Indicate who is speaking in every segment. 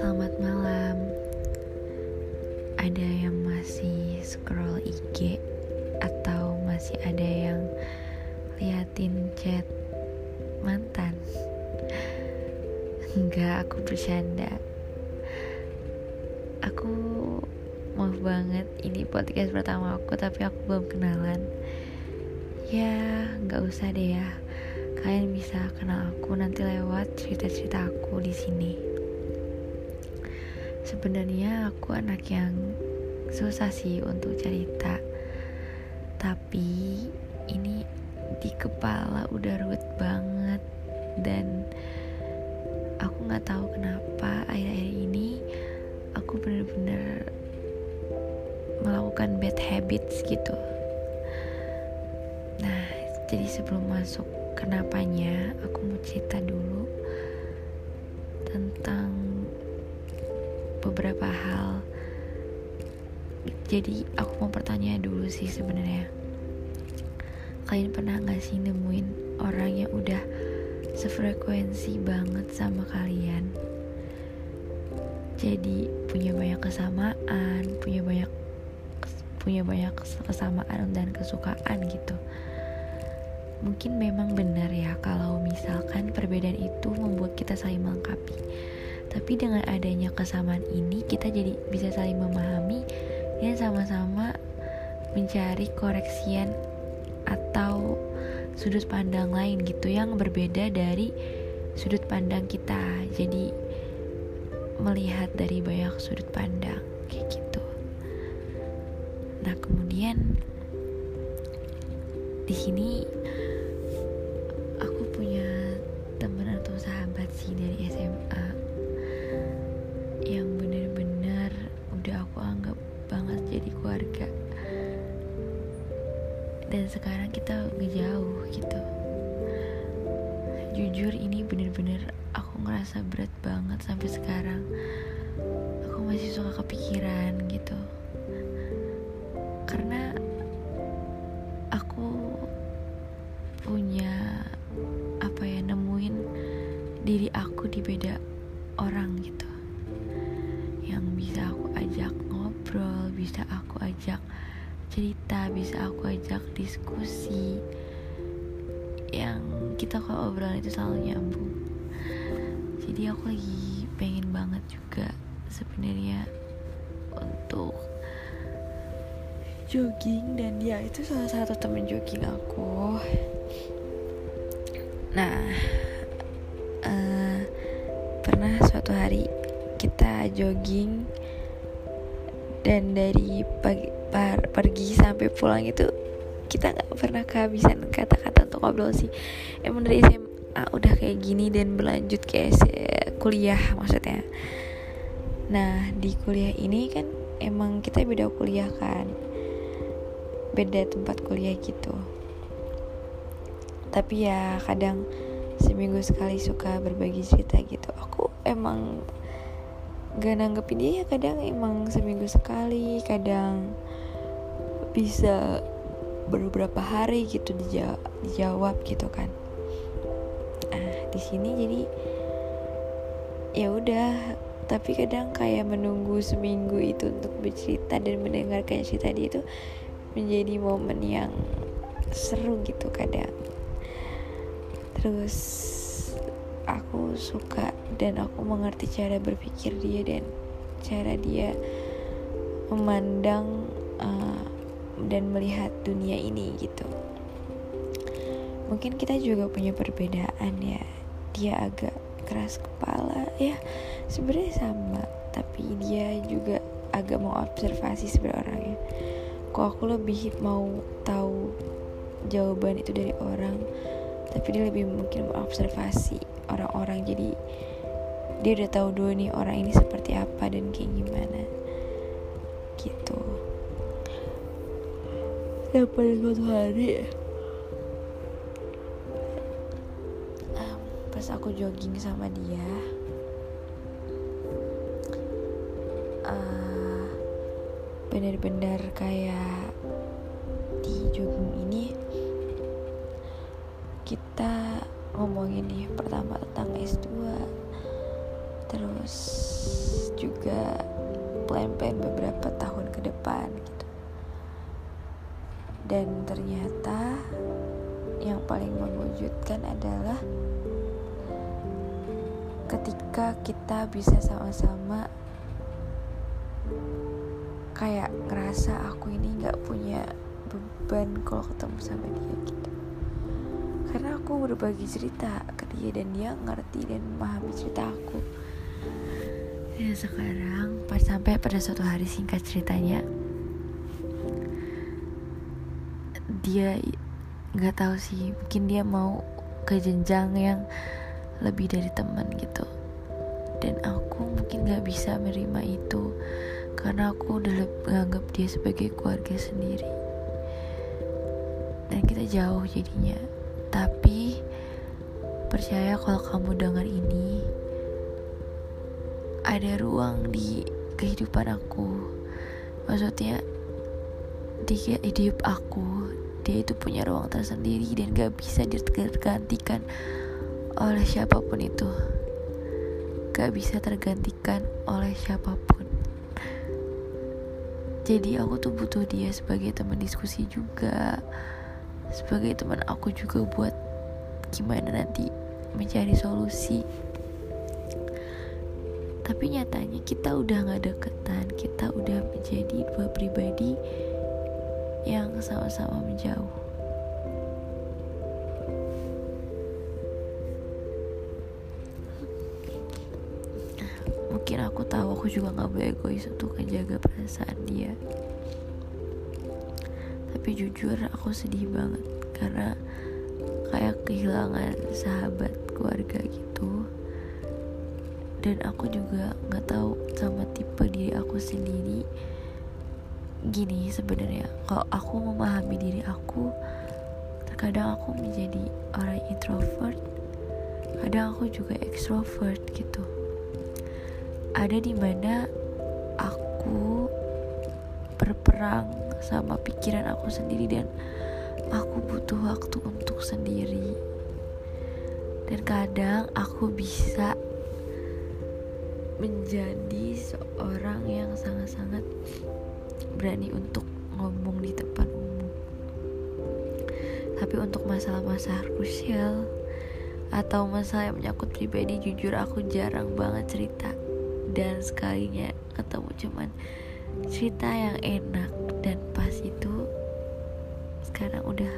Speaker 1: Selamat malam. Ada yang masih scroll IG atau masih ada yang liatin chat mantan? Enggak, aku bercanda. Aku maaf banget ini podcast pertama aku tapi aku belum kenalan. Ya, nggak usah deh ya. Kalian bisa kenal aku nanti lewat cerita-cerita aku di sini. Sebenarnya aku anak yang susah sih untuk cerita. Tapi ini di kepala udah ruwet banget. Dan aku nggak tahu kenapa akhir-akhir ini aku bener-bener melakukan bad habits gitu. Nah jadi sebelum masuk kenapanya aku mau cerita dulu tentang beberapa hal. Jadi aku mau bertanya dulu sih sebenarnya. Kalian pernah gak sih nemuin orang yang udah sefrekuensi banget sama kalian? Jadi punya banyak kesamaan punya banyak punya banyak kesamaan dan kesukaan gitu mungkin memang benar ya kalau misalkan perbedaan itu membuat kita saling melengkapi tapi dengan adanya kesamaan ini kita jadi bisa saling memahami dan sama-sama mencari koreksian atau sudut pandang lain gitu yang berbeda dari sudut pandang kita. Jadi melihat dari banyak sudut pandang kayak gitu. Nah, kemudian di sini aku punya teman atau sahabat sih dari SMA yang bener-bener udah aku anggap banget jadi keluarga. Dan sekarang kita ngejauh gitu. Jujur ini bener-bener aku ngerasa berat banget sampai sekarang. Aku masih suka kepikiran gitu. Karena diri aku di beda orang gitu yang bisa aku ajak ngobrol, bisa aku ajak cerita, bisa aku ajak diskusi yang kita kalau obrolan itu selalu nyambung. Jadi aku lagi pengen banget juga sebenarnya untuk jogging dan dia itu salah satu temen jogging aku. Nah, uh, pernah suatu hari kita jogging dan dari pagi par, pergi sampai pulang itu kita nggak pernah kehabisan kata-kata untuk ngobrol sih. Emang dari SMA udah kayak gini dan berlanjut ke kuliah maksudnya. Nah di kuliah ini kan emang kita beda kuliah kan. Beda tempat kuliah gitu. Tapi ya kadang seminggu sekali suka berbagi cerita gitu. Aku emang gak nanggepin dia ya kadang emang seminggu sekali kadang bisa beberapa hari gitu dijawab, gitu kan. Ah di sini jadi ya udah. Tapi kadang kayak menunggu seminggu itu untuk bercerita dan mendengarkan cerita dia itu menjadi momen yang seru gitu kadang terus aku suka dan aku mengerti cara berpikir dia dan cara dia memandang uh, dan melihat dunia ini gitu. Mungkin kita juga punya perbedaan ya. Dia agak keras kepala ya sebenarnya sama. Tapi dia juga agak mau observasi sebenarnya. Orangnya kok aku lebih mau tahu jawaban itu dari orang tapi dia lebih mungkin observasi orang-orang. Jadi dia udah tahu dulu nih orang ini seperti apa dan kayak gimana. Gitu. Dan pada suatu hari. Um, pas aku jogging sama dia uh, benar-benar kayak kita ngomong ngomongin nih pertama tentang S2 terus juga plan-plan beberapa tahun ke depan gitu. Dan ternyata yang paling mengejutkan adalah ketika kita bisa sama-sama kayak ngerasa aku ini nggak punya beban kalau ketemu sama dia gitu aku berbagi cerita ke dia dan dia ngerti dan memahami cerita aku. Ya sekarang pas sampai pada suatu hari singkat ceritanya dia nggak tahu sih mungkin dia mau ke jenjang yang lebih dari teman gitu. Dan aku mungkin gak bisa menerima itu karena aku udah menganggap dia sebagai keluarga sendiri. Dan kita jauh jadinya tapi percaya kalau kamu dengar ini ada ruang di kehidupan aku. Maksudnya di hidup aku dia itu punya ruang tersendiri dan gak bisa digantikan oleh siapa pun itu. Gak bisa tergantikan oleh siapa pun. Jadi aku tuh butuh dia sebagai teman diskusi juga sebagai teman aku juga buat gimana nanti mencari solusi. Tapi nyatanya kita udah gak deketan kita udah menjadi dua pribadi yang sama-sama menjauh. Mungkin aku tahu aku juga gak boleh egois untuk menjaga perasaan dia tapi jujur aku sedih banget karena kayak kehilangan sahabat keluarga gitu. Dan aku juga nggak tahu sama tipe diri aku sendiri gini sebenarnya. Kalau aku memahami diri aku terkadang aku menjadi orang introvert kadang aku juga extrovert gitu. Ada di mana aku berperang sama pikiran aku sendiri dan aku butuh waktu untuk sendiri. Dan kadang aku bisa menjadi seorang yang sangat-sangat berani untuk ngomong di depan umum. Tapi untuk masalah-masalah krusial atau masalah yang menyangkut pribadi jujur aku jarang banget cerita dan sekalinya ketemu cuman cerita yang enak dan pas itu sekarang udah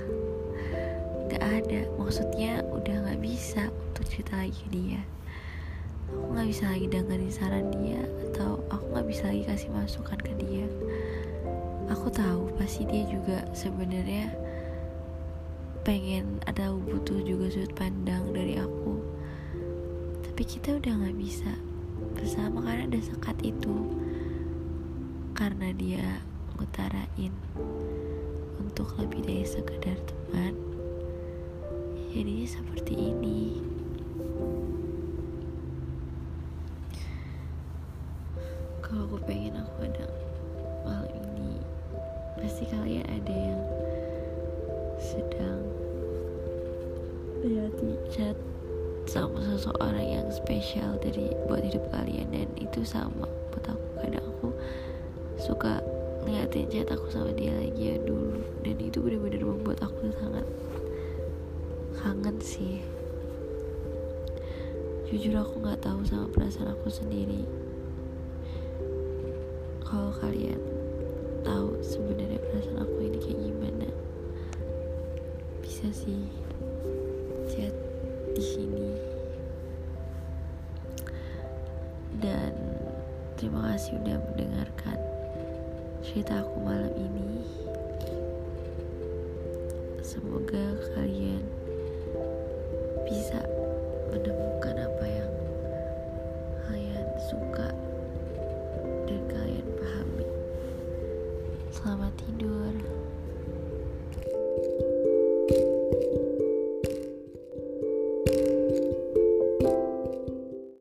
Speaker 1: nggak ada. Maksudnya udah nggak bisa untuk cerita lagi dia. Aku nggak bisa lagi dengerin saran dia atau aku nggak bisa lagi kasih masukan ke dia. Aku tahu pasti dia juga sebenarnya pengen ada butuh juga sudut pandang dari aku. Tapi kita udah nggak bisa bersama karena ada sekat itu karena dia ngutarain untuk lebih dari sekedar teman jadinya seperti ini. Kalau aku pengen aku ada malam ini pasti kalian ada yang sedang lihat chat sama seseorang yang spesial dari buat hidup kalian dan itu sama buat aku kadang aku suka ngeliatin chat aku sama dia lagi ya dulu. Dan itu benar-benar membuat aku sangat kangen sih. Jujur aku nggak tahu sama perasaan aku sendiri. Kalau kalian tahu sebenarnya perasaan aku ini kayak gimana bisa sih chat di sini. Dan terima kasih udah mendengarkan cerita aku malam ini. Semoga kalian bisa